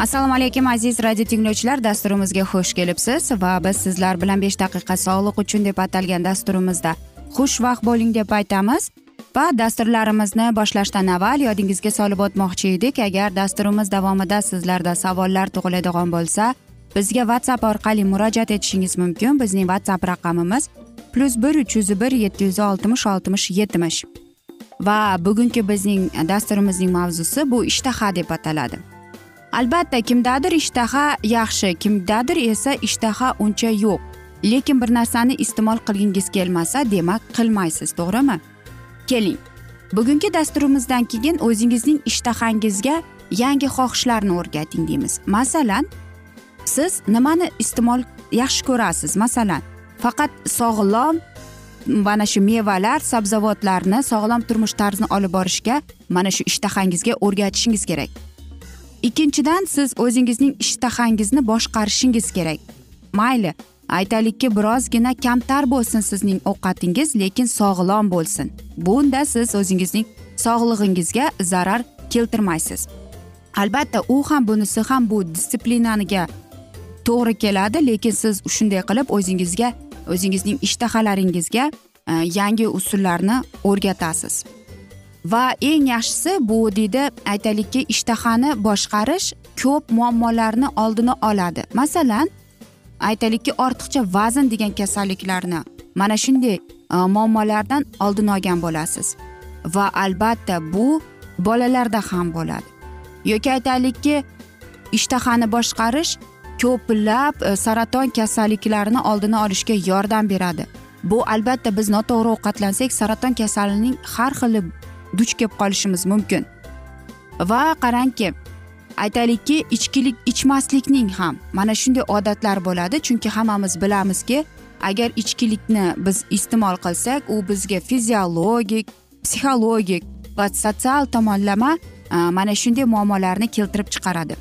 assalomu alaykum aziz radio tinglovchilar. Dasturimizga xush kelibsiz va biz sizlar bilan besh daqiqa sog'liq uchun deb atalgan dasturimizda xushvaqt bo'ling deb aytamiz. Va dasturlarimizni boshlashdan avval yodingizga solib o'tmoqchi edik. Agar dasturimiz davomida sizlarda savollar tug'iladigan bo'lsa bizga whatsapp orqali murojaat etishingiz mumkin. Bizning whatsapp raqamimiz plyus bir uch yuz bir yetti yuz oltmish oltmish yetmish. Va bugungi bizning dasturimizning mavzusi bu ishtaha deb ataladi. Albatta kimdadir ishtaha yaxshi kimdadir esa ishtaha uncha yo'q. Lekin bir narsani iste'mol qilgingiz kelmasa demak qilmaysiz to'g'rimi? Keling. Bugungi dasturimizdan keyin o'zingizning ishtahangizga yangi xohishlarni o'rgating deymiz. Masalan siz nimani iste'mol yaxshi ko'rasiz? Masalan faqat sog'lom mana shu mevalar sabzavotlarni sog'lom turmush tarzini olib borishga mana shu ishtahangizga o'rgatishingiz kerak. Ikkinchidan siz o'zingizning ishtahangizni boshqarishingiz kerak. Mayli aytaylikki birozgina kamtar bo'lsin sizning ovqatingiz lekin sog'lom bo'lsin. Bunda siz o'zingizning sog'lig'ingizga zarar keltirmaysiz. Albatta u ham bunisi ham bu disiplinaga to'g'ri keladi lekin siz shunday qilib o'zingizga o'zingizning ishtahalaringizga e, yangi usullarni o'rgatasiz. Va eng yaxshisi bu deydi aytaylikki ishtahani boshqarish ko'p muammolarni oldini oladi. Masalan aytaylikki ortiqcha vazn degan kasalliklarni mana shunday e, muammolardan oldini olgan bo'lasiz. Va albatta bu bolalarda ham bo'ladi. Yoki aytaylikki ishtahani boshqarish ko'plab e, saraton kasalliklarini oldini olishga yordam beradi. Bu albatta biz noto'g'ri ovqatlansak saraton kasalining har xili duch kelib qolishimiz mumkin. Va qarangki aytaylikki ichkilik ichmaslikning ham mana shunday odatlar bo'ladi. Chunki hammamiz bilamizki agar ichkilikni biz iste'mol qilsak u bizga fiziologik psixologik va sotsial tomonlama e, mana shunday muammolarni keltirib chiqaradi.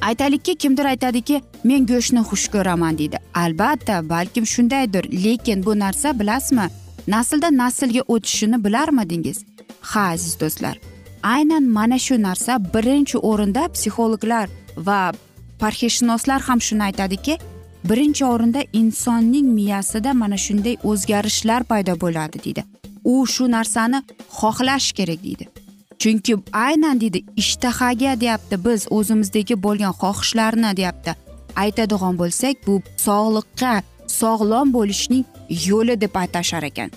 Aytaylikki kimdir aytadiki men go'shtni xush ko'raman deydi. Albatta balkim shundaydir. Lekin bu narsa bilasizmi nasldan naslga o'tishini bilarmidingiz? Ha aziz do'stlar. Aynan mana shu narsa birinchi o'rinda psixologlar va parhezshunoslar ham shuni aytadiki birinchi o'rinda insonning miyasida mana shunday o'zgarishlar paydo bo'ladi deydi. U shu narsani xohlash kerak deydi. Chunki aynan deydi ishtahaga deyapti biz o'zimizdagi bo'lgan xohishlarni deyapti. Aytadigan bo'lsak bu sog'liqqa sog'lom bo'lishning yo'li deb aytashar ekan.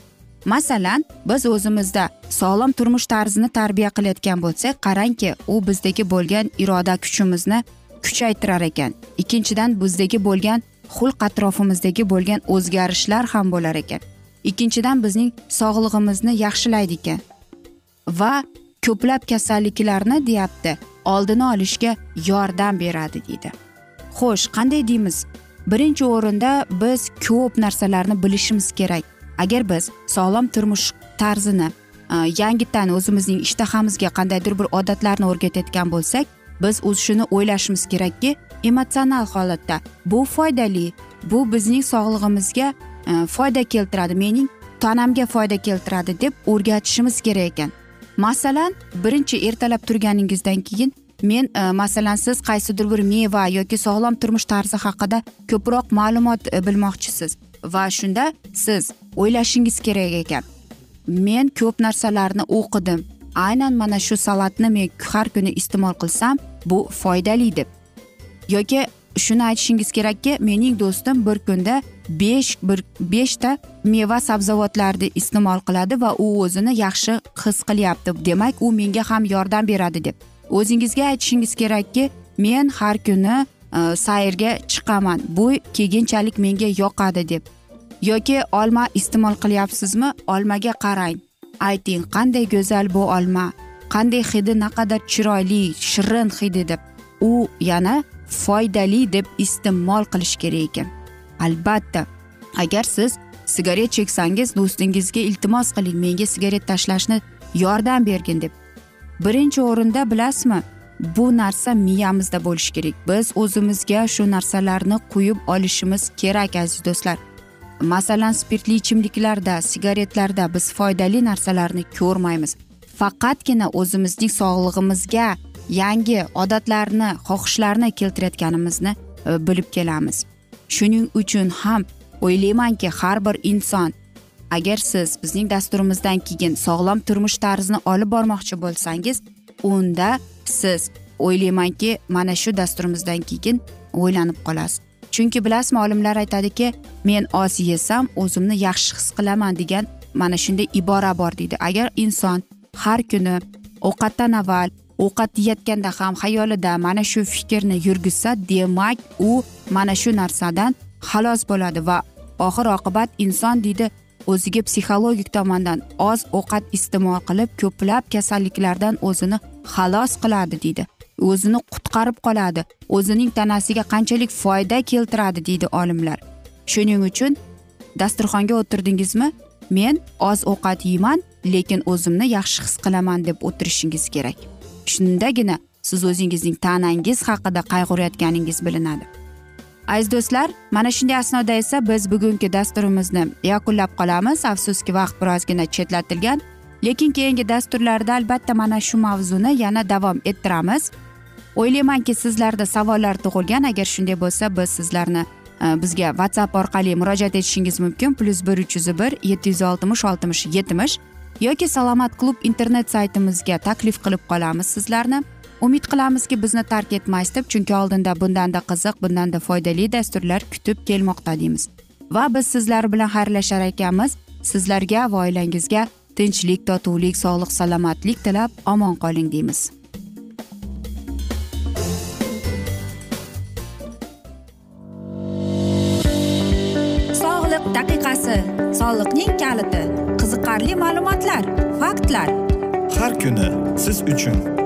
Masalan biz o'zimizda sog'lom turmush tarzini tarbiya qilayotgan bo'lsak qarangki u bizdagi bo'lgan iroda kuchimizni kuchaytirar ekan. Ikkinchidan bizdagi bo'lgan xulq atrofimizdagi bo'lgan o'zgarishlar ham bo'lar ekan. Ikkinchidan bizning sog'lig'imizni yaxshilaydi ekan. Va ko'plab kasalliklarni deyapti oldini olishga yordam beradi deydi. Xo'sh qanday deymiz? Birinchi o'rinda biz ko'p narsalarni bilishimiz kerak. Agar biz sog'lom turmush tarzini e, yangitdan o'zimizning ishtahamizga qandaydir bir odatlarni o'rgatayotgan bo'lsak biz o'z shuni o'ylashimiz kerakki emotsional holatda bu foydali bu bizning sog'lig'imizga e, foyda keltiradi mening tanamga foyda keltiradi deb o'rgatishimiz kerak ekan. Masalan birinchi ertalab turganingizdan keyin men e, masalan siz qaysidir bir meva yoki sog'lom turmush tarzi haqida ko'proq ma'lumot e, bilmoqchisiz. Va shunda siz o'ylashingiz kerak ekan. Men ko'p narsalarni o'qidim. Aynan mana shu salatni men har kuni iste'mol qilsam bu foydali deb. Yoki shuni aytishingiz kerakki mening do'stim bir kunda besh bir beshta meva sabzavotlarni iste'mol qiladi va u o'zini yaxshi his qilyapti. Demak u menga ham yordam beradi deb. O'zingizga aytishingiz kerakki men har kuni Э, sayrga chiqaman. Bu keyinchalik menga yoqadi deb. Yoki olma iste'mol qilyapsizmi? Olmaga qarang. Ayting qanday go'zal bu olma? Qanday hidi naqadar chiroyli shirin hidi deb. U yana foydali deb iste'mol qilish kerak ekan. Albatta agar siz sigaret cheksangiz do'stingizga iltimos qiling. Menga sigaret tashlashni yordam bergin deb. Birinchi o'rinda bilasizmi? Bu narsa miyamizda bo'lishi kerak. Biz o'zimizga shu narsalarni quyib olishimiz kerak aziz do'stlar. Masalan spirtli ichimliklarda sigaretlarda biz foydali narsalarni ko'rmaymiz. Faqatgina o'zimizning sog'lig'imizga yangi odatlarni xohishlarni keltirayotganimizni e, bilib kelamiz. Shuning uchun ham o'ylaymanki har bir inson agar siz bizning dasturimizdan keyin sog'lom turmush tarzini olib bormoqchi bo'lsangiz unda siz o'ylaymanki mana shu dasturimizdan keyin o'ylanib qolasiz. Chunki bilasizmi olimlar aytadiki men oz yesam o'zimni yaxshi his qilaman degan mana shunday ibora bor deydi. Agar inson har kuni ovqatdan avval ovqat yeyotganda ham xayolida mana shu fikrni yurgizsa demak u mana shu narsadan xalos bo'ladi va oxir oqibat inson deydi o'ziga psixologik tomondan oz ovqat iste'mol qilib ko'plab kasalliklardan o'zini xalos qiladi deydi. O'zini qutqarib qoladi. O'zining tanasiga qanchalik foyda keltiradi deydi olimlar. Shuning uchun dasturxonga o'tirdingizmi? Men oz ovqat yeyman lekin o'zimni yaxshi his qilaman deb o'tirishingiz kerak. Shundagina siz o'zingizning tanangiz haqida qayg'urayotganingiz bilinadi. Aziz do'stlar mana shunday asnoda esa biz bugungi dasturimizni yakunlab qolamiz. Afsuski vaqt birozgina chetlatilgan lekin keyingi dasturlarda albatta mana shu mavzuni yana davom ettiramiz. O'ylaymanki sizlarda savollar tug'ilgan. Agar shunday bo'lsa biz sizlarni e, bizga whatsapp orqali murojaat etishingiz mumkin. Plyus bir uch yuz bir yetti yuz oltmish oltmish yetmish yoki salomat klub internet saytimizga taklif qilib qolamiz sizlarni. Umid qilamizki bizni tark etmaysiz deb chunki oldinda bundanda qiziq bundanda foydali dasturlar kutib kelmoqda deymiz. Va biz sizlar bilan xayrlashar ekanmiz. Sizlarga va oilangizga tinchlik totuvlik sog'lik salomatlik tilab omon qoling deymiz. Sog'liq daqiqasi soliqning kaliti qiziqarli ma'lumotlar faktlar. Har kuni siz uchun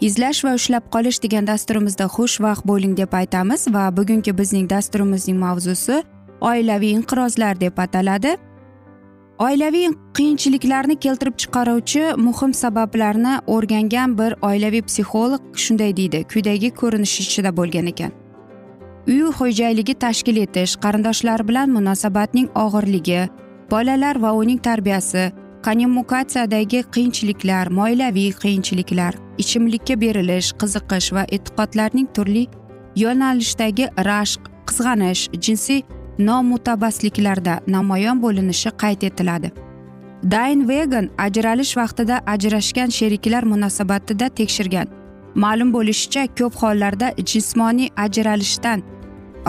izlash va ushlab qolish degan dasturimizda xushvaqt bo'ling deb aytamiz va bugungi bizning dasturimizning mavzusi oilaviy inqirozlar deb ataladi. Oilaviy qiyinchiliklarni keltirib chiqaruvchi muhim sabablarni o'rgangan bir oilaviy psixolog shunday deydi quyidagi ko'rinish ichida bo'lgan ekan. Uy xo'jayligi tashkil etish qarindoshlar bilan munosabatning og'irligi bolalar va uning tarbiyasi kommunikatsiyadagi qiyinchiliklar moilaviy qiyinchiliklar ichimlikka berilish qiziqish va e'tiqodlarning turli yo'nalishdagi rashq qizg'anish jinsiy nomutabasliklarda namoyon bo'linishi qayd etiladi. Dayn vegan ajralish vaqtida ajrashgan sheriklar munosabatida tekshirgan. Ma'lum bo'lishicha ko'p hollarda jismoniy ajralishdan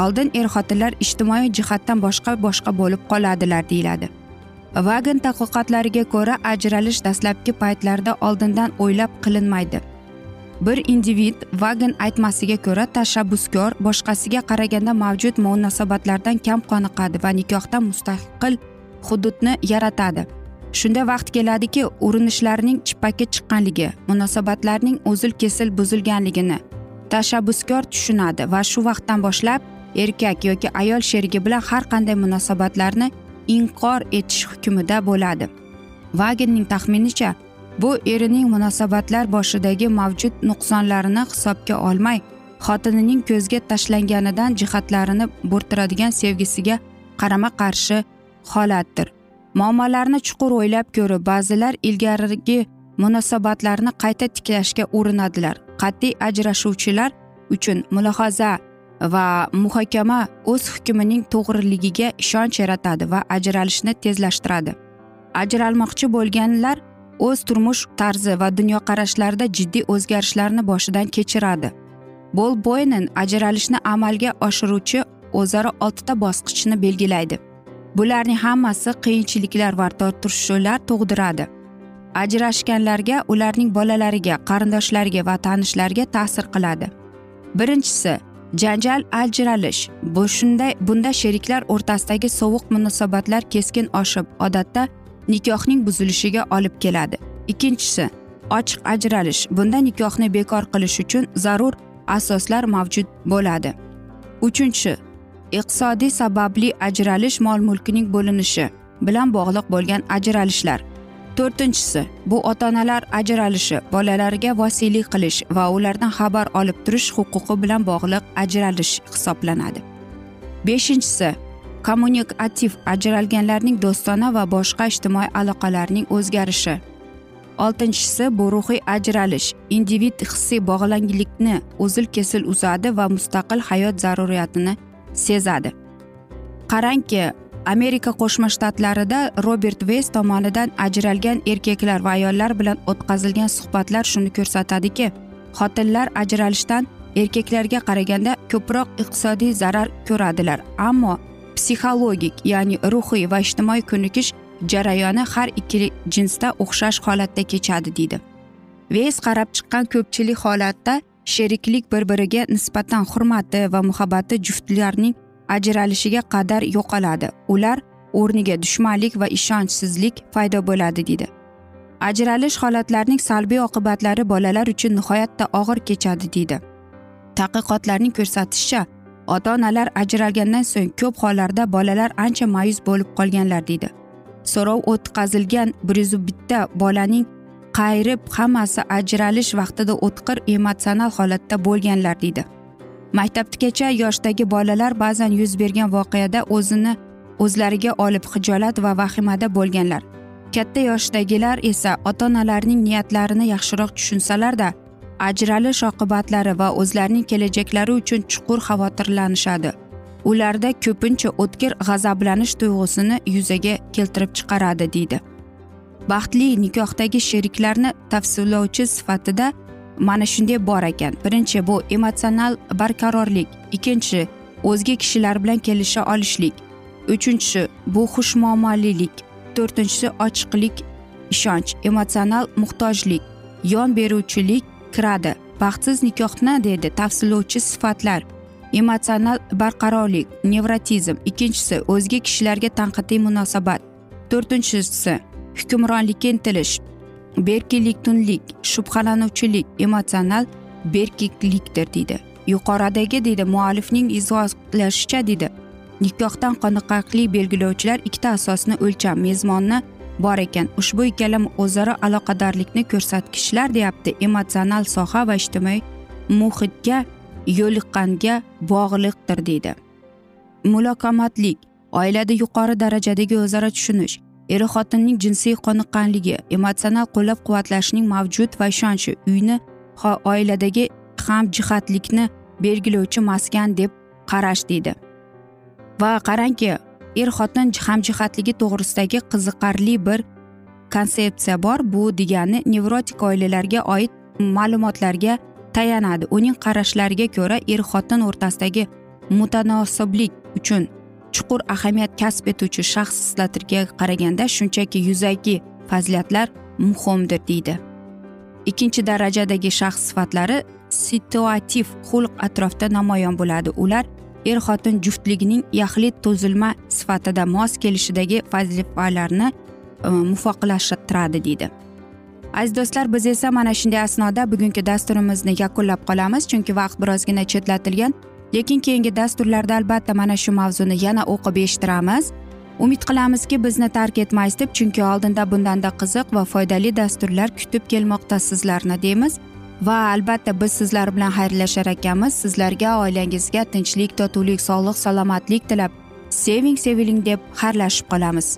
oldin er xotinlar ijtimoiy jihatdan boshqa boshqa bo'lib qoladilar deyiladi. Vagon tadqiqotlariga ko'ra ajralish dastlabki paytlarda oldindan o'ylab qilinmaydi. Bir individ vagon aytmasiga ko'ra tashabbuskor boshqasiga qaraganda mavjud munosabatlardan kam qoniqadi va nikohdan mustaqil hududni yaratadi. Shunda vaqt keladiki urinishlarning chippakka chiqqanligi munosabatlarning uzil kesil buzilganligini tashabbuskor tushunadi va shu vaqtdan boshlab erkak yoki ayol sherigi bilan har qanday munosabatlarni inkor etish hukmida bo'ladi. Vagenning taxminicha bu erining munosabatlar boshidagi mavjud nuqsonlarini hisobga olmay xotinining ko'zga tashlanganidan jihatlarini bo'rttiradigan sevgisiga qarama qarshi holatdir. Muammolarni chuqur o'ylab ko'rib ba'zilar ilgarigi munosabatlarni qayta tiklashga urinadilar. Qat'iy ajrashuvchilar uchun mulohaza va muhokama o'z hukmining to'g'riligiga ishonch yaratadi va ajralishni tezlashtiradi. Ajralmoqchi bo'lganlar o'z turmush tarzi va dunyoqarashlarida jiddiy o'zgarishlarni boshidan kechiradi. Bol boynen ajralishni amalga oshiruvchi o'zaro oltita bosqichni belgilaydi. Bularning hammasi qiyinchiliklar va tortishuvlar tug'diradi. Ajrashganlarga ularning bolalariga qarindoshlariga va tanishlariga ta'sir qiladi. Birinchisi janjal ajralish bu shunday bunda sheriklar o'rtasidagi sovuq munosabatlar keskin oshib odatda nikohning buzilishiga olib keladi. Ikkinchisi ochiq ajralish bunda nikohni bekor qilish uchun zarur asoslar mavjud bo'ladi. Uchinchi iqtisodiy sababli ajralish mol mulkining bo'linishi bilan bog'liq bo'lgan ajralishlar to'rtinchisi bu ota onalar ajralishi bolalarga vasiylik qilish va ulardan xabar olib turish huquqi bilan bog'liq ajralish hisoblanadi. Beshinchisi kommunikativ ajralganlarning do'stona va boshqa ijtimoiy aloqalarning o'zgarishi. Oltinchisi bu ruhiy ajralish individ hissiy bog'langilikni uzil kesil uzadi va mustaqil hayot zaruriyatini sezadi. Qarangki amerika qo'shma shtatlarida robert veys tomonidan ajralgan erkaklar va ayollar bilan o'tkazilgan suhbatlar shuni ko'rsatadiki xotinlar ajralishdan erkaklarga qaraganda ko'proq iqtisodiy zarar ko'radilar. Ammo psixologik ya'ni ruhiy va ijtimoiy ko'nikish jarayoni har ikki jinsda o'xshash holatda kechadi deydi. Veys qarab chiqqan ko'pchilik holatda sheriklik bir biriga nisbatan hurmati va muhabbati juftlarning ajralishiga qadar yo'qoladi. Ular o'rniga dushmanlik va ishonchsizlik paydo bo'ladi deydi. Ajralish holatlarining salbiy oqibatlari bolalar uchun nihoyatda og'ir kechadi deydi. Tadqiqotlarning ko'rsatishicha ota onalar ajralgandan so'ng ko'p hollarda bolalar ancha ma'yus bo'lib qolganlar deydi. So'rov o'tkazilgan bir yuz bitta bolaning qayrib hammasi ajralish vaqtida o'tkir emotsional holatda bo'lganlar deydi. Maktabgacha yoshdagi bolalar ba'zan yuz bergan voqeada o'zini o'zlariga olib hijolat va vahimada bo'lganlar. Katta yoshdagilar esa ota onalarning niyatlarini yaxshiroq tushunsalarda ajralish oqibatlari va o'zlarining kelajaklari uchun chuqur xavotirlanishadi. Ularda ko'pincha o'tkir g'azablanish tuyg'usini yuzaga keltirib chiqaradi deydi. Baxtli nikohdagi sheriklarni tavsiflovchi sifatida mana shunday bor ekan. Birinchi bu emotsional barqarorlik. Ikkinchi o'zga kishilar bilan kelisha olishlik. Uchinchisi bu xushmuomalilik to'rtinchisi ochiqlik ishonch emotsional muhtojlik. Yon beruvchilik kiradi. Baxtsiz nikohni deydi tavsiflovchi sifatlar. Emotsional barqarorlik nevrotizm ikkinchisi o'zga kishilarga tanqidiy munosabat. To'rtinchisi hukmronlikka intilish. Berkinliktunlik shubhalanuvchilik emotsional berkiklikdir deydi. Yuqoridagi deydi muallifning izohlashicha deydi. Nikohdan qoniqarli belgilovchilar ikkita asosni o'lcham mezmonni bor ekan. Ushbu ikkala o'zaro aloqadorlikni ko'rsatkichlar deyapti. Emotsional soha va ijtimoiy muhitga yo'liqqanga bog'liqdir deydi. Mulokomatlik oilada yuqori darajadagi o'zaro tushunish er xotinning jinsiy qoniqqanligi emotsional qo'llab quvvatlashning mavjud va ishonchi uyni oiladagi hamjihatlikni belgilovchi maskan deb qarash deydi. Va qarangki er xotin hamjihatligi to'g'risidagi qiziqarli bir konsepsiya bor. Bu degani nevrotik oilalarga oid ma'lumotlarga tayanadi. Uning qarashlariga ko'ra er xotin o'rtasidagi mutanosiblik uchun chuqur ahamiyat kasb etuvchi shaxs xislatlariga qaraganda shunchaki yuzaki fazilatlar muhimdir deydi. Ikkinchi darajadagi shaxs sifatlari situativ xulq atrofda namoyon bo'ladi. Ular er xotin juftligining yaxlit to'zilma sifatida mos kelishidagi vazifalarni e, muvofiqlashtiradi deydi. Aziz do'stlar biz esa mana shunday asnoda bugungi dasturimizni yakunlab qolamiz chunki vaqt birozgina chetlatilgan. Lekin keyingi dasturlarda albatta mana shu mavzuni yana o'qib eshittiramiz. Umid qilamizki bizni tark etmaysiz deb chunki oldinda bundanda qiziq va foydali dasturlar kutib kelmoqda sizlarni deymiz. Va albatta biz sizlar bilan xayrlashar ekanmiz. Sizlarga oilangizga tinchlik totuvlik sog'lik salomatlik tilab seving seviling deb xayrlashib qolamiz.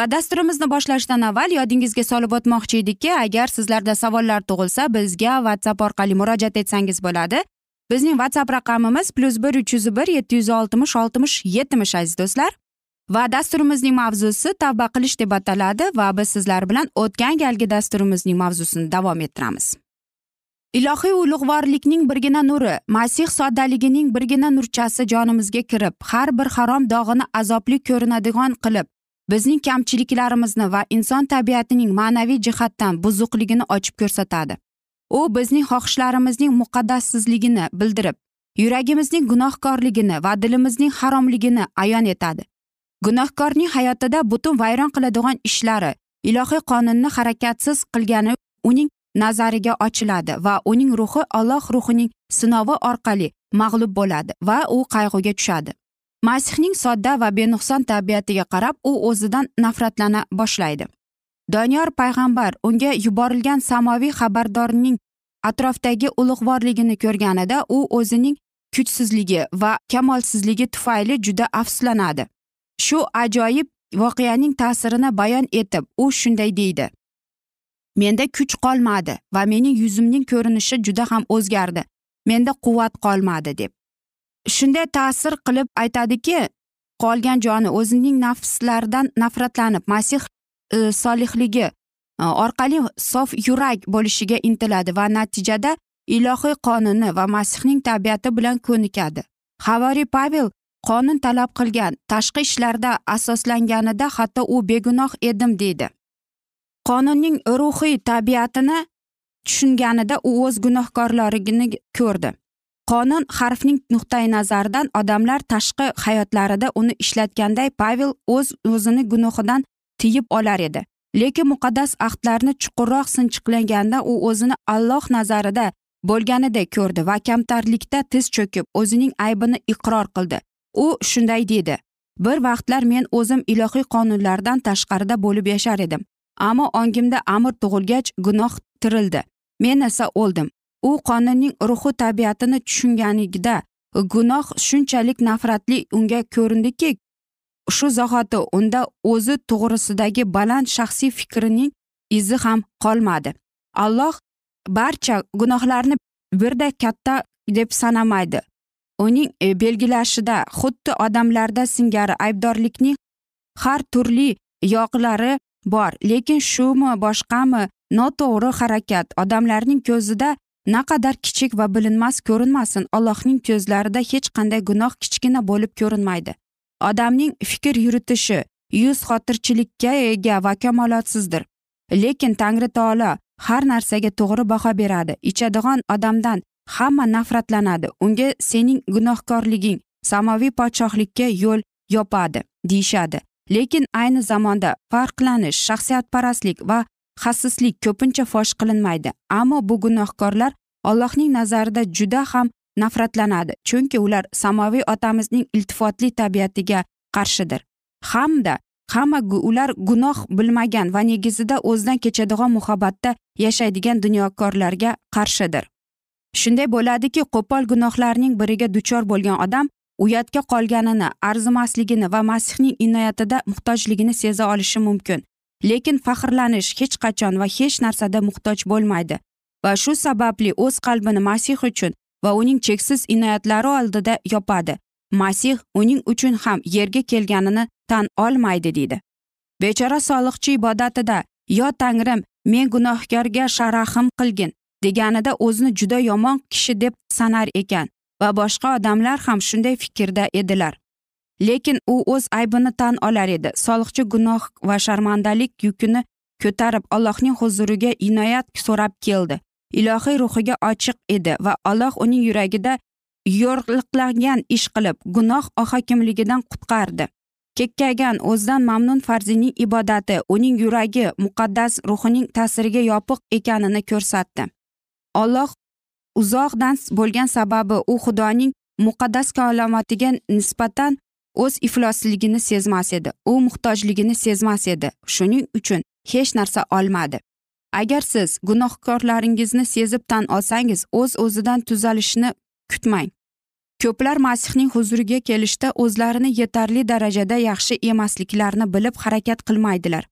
Va dasturimizni boshlashdan avval yodingizga solib o'tmoqchi edikki agar sizlarda savollar tug'ilsa bizga whatsapp orqali murojaat etsangiz bo'ladi. Bizning whatsapp raqamimiz plyus bir uch yuz bir yetti yuz oltmish oltmish yetmish aziz do'stlar. Va dasturimizning mavzusi tavba qilish deb ataladi va biz sizlar bilan o'tgan galgi dasturimizning mavzusini davom ettiramiz. Ilohiy ulug'vorlikning birgina nuri masih soddaligining birgina nurchasi jonimizga kirib har bir harom dog'ini azobli ko'rinadigan qilib bizning kamchiliklarimizni va inson tabiatining ma'naviy jihatdan buzuqligini ochib ko'rsatadi. U bizning xohishlarimizning muqaddassizligini bildirib yuragimizning gunohkorligini va dilimizning haromligini ayon etadi. Gunohkorning hayotida butun vayron qiladigan ishlari ilohiy qonunni harakatsiz qilgani uning nazariga ochiladi va uning ruhi olloh ruhining sinovi orqali mag'lub bo'ladi va u qayg'uga tushadi. Masihning sodda va benuqson tabiatiga qarab u o'zidan nafratlana boshlaydi. Doniyor payg'ambar unga yuborilgan samoviy xabardorning atrofdagi ulug'vorligini ko'rganida u o'zining kuchsizligi va kamolsizligi tufayli juda afsuslanadi. Shu ajoyib voqeaning ta'sirini bayon etib u shunday deydi. Menda kuch qolmadi va mening yuzimning ko'rinishi juda ham o'zgardi. Menda quvvat qolmadi deb. Shunday ta'sir qilib aytadiki qolgan joni o'zining nafslaridan nafratlanib masih e, solihligi e, orqali sof yurak bo'lishiga intiladi va natijada ilohiy qonuni va masihning tabiati bilan ko'nikadi. Havoriy pavel qonun talab qilgan tashqi ishlarda asoslanganida hatto u begunoh edim deydi. Qonunning ruhiy tabiatini tushunganida u o'z gunohkorligini ko'rdi. Qonun harfning nuqtai nazaridan odamlar tashqi hayotlarida uni ishlatganday pavel o'z o'zini gunohidan tiyib olar edi. Lekin muqaddas ahdlarni chuqurroq sinchiqlaganda u o'zini alloh nazarida bo'lganidek ko'rdi va kamtarlikda tiz cho'kib o'zining aybini iqror qildi. U shunday dedi bir vaqtlar men o'zim ilohiy qonunlardan tashqarida bo'lib yashar edim ammo ongimda amr tug'ilgach gunoh tirildi. Men esa o'ldim. U qonunning ruhi tabiatini tushunganida gunoh shunchalik nafratli unga ko'rindiki shu zahoti unda o'zi to'g'risidagi baland shaxsiy fikrining izi ham qolmadi. Alloh barcha gunohlarni birday katta deb sanamaydi. Uning e, belgilashida xuddi odamlarda singari aybdorlikning har turli yoqlari bor lekin shumi boshqami noto'g'ri harakat odamlarning ko'zida naqadar kichik va bilinmas ko'rinmasin allohning ko'zlarida hech qanday gunoh kichkina bo'lib ko'rinmaydi. Odamning fikr yuritishi yuz xotirchilikka ega va kamolotsizdir. Lekin tangri taolo har narsaga to'g'ri baho beradi. Ichadigan odamdan hamma nafratlanadi. Unga sening gunohkorliging samoviy podshohlikka yo'l yopadi deyishadi. Lekin ayni zamonda farqlanish shaxsiyatparastlik va xasislik ko'pincha fosh qilinmaydi. Ammo bu gunohkorlar allohning nazarida juda ham nafratlanadi chunki ular samoviy otamizning iltifotli tabiatiga qarshidir. Hamda hamma ular gunoh bilmagan va negizida o'zidan kechadigan muhabbatda yashaydigan dunyokorlarga qarshidir. Shunday bo'ladiki qo'pol gunohlarning biriga duchor bo'lgan odam uyatga qolganini arzimasligini va masihning inoyatida muhtojligini seza olishi mumkin. Lekin faxrlanish hech qachon va hech narsada muhtoj bo'lmaydi. Va shu sababli o'z qalbini masih uchun va uning cheksiz inoyatlari oldida yopadi. Masih uning uchun ham yerga kelganini tan olmaydi deydi. Bechora soliqchi ibodatida yo tangrim men gunohkorga sharahim qilgin deganida o'zini juda yomon kishi deb sanar ekan va boshqa odamlar ham shunday fikrda edilar. Lekin u o'z aybini tan olar edi. Soliqchi gunoh va sharmandalik yukini ko'tarib allohning huzuriga inoyat so'rab keldi. Ilohiy ruhiga ochiq edi va alloh uning yuragida yo'rliqlangan ish qilib gunoh ohakimligidan qutqardi. Kekkaygan o'zidan mamnun farzining ibodati uning yuragi muqaddas ruhining ta'siriga yopiq ekanini ko'rsatdi. Olloh uzoqdan bo'lgan sababi u xudoning muqaddas kalomatiga nisbatan o'z iflosligini sezmas edi. U muhtojligini sezmas edi. Shuning uchun hech narsa olmadi. Agar siz gunohkorlaringizni sezib tan olsangiz o'z o'zidan tuzalishni kutmang. Ko'plar masihning huzuriga kelishda o'zlarini yetarli darajada yaxshi emasliklarini bilib harakat qilmaydilar.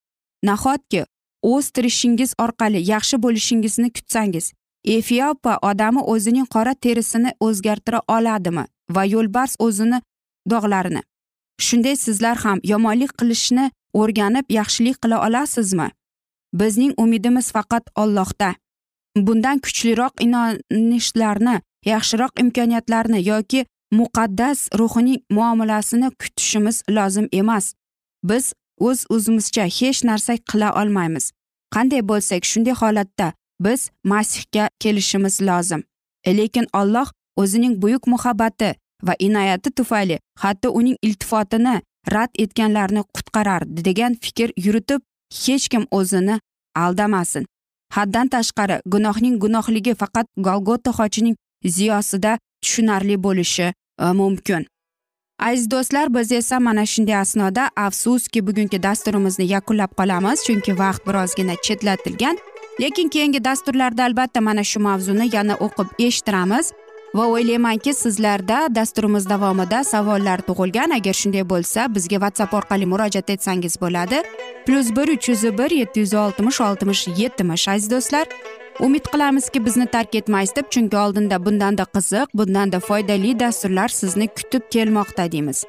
Nahotki o'z tirishingiz orqali yaxshi bo'lishingizni kutsangiz efiopa odami o'zining qora terisini o'zgartira oladimi va yo'lbars o'zini dog'larini? Shunday sizlar ham yomonlik qilishni o'rganib yaxshilik qila olasizmi? Bizning umidimiz faqat ollohda bundan kuchliroq inonishlarni yaxshiroq imkoniyatlarni yoki muqaddas ruhining muomalasini kutishimiz lozim emas. Biz o'z o'zimizcha hech narsa qila olmaymiz. Qanday bo'lsak shunday holatda biz masihga kelishimiz lozim. Lekin olloh o'zining buyuk muhabbati va inoyati tufayli hatto uning iltifotini rad etganlarni qutqarar degan fikr yuritib hech kim o'zini aldamasin. Haddan tashqari gunohning gunohligi faqat golgota xochining ziyosida tushunarli bo'lishi e, mumkin. Aziz do'stlar biz esa mana shunday asnoda afsuski bugungi dasturimizni yakunlab qolamiz chunki vaqt birozgina chetlatilgan. Lekin keyingi dasturlarda albatta mana shu mavzuni yana o'qib eshittiramiz. Va o'ylaymanki sizlarda dasturimiz davomida savollar tug'ilgan. Agar shunday bo'lsa bizga whatsapp orqali murojaat etsangiz bo'ladi. Plyus bir uch yuz bir yetti yuz oltmish oltmish yetmish aziz do'stlar. Umid qilamizki bizni tark etmaysiz deb chunki oldinda bundanda qiziq bundanda foydali dasturlar sizni kutib kelmoqda deymiz.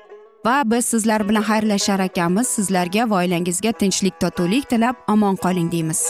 Va biz sizlar bilan xayrlashar ekanmiz. Sizlarga va oilangizga tinchlik totuvlik tilab omon qoling deymiz.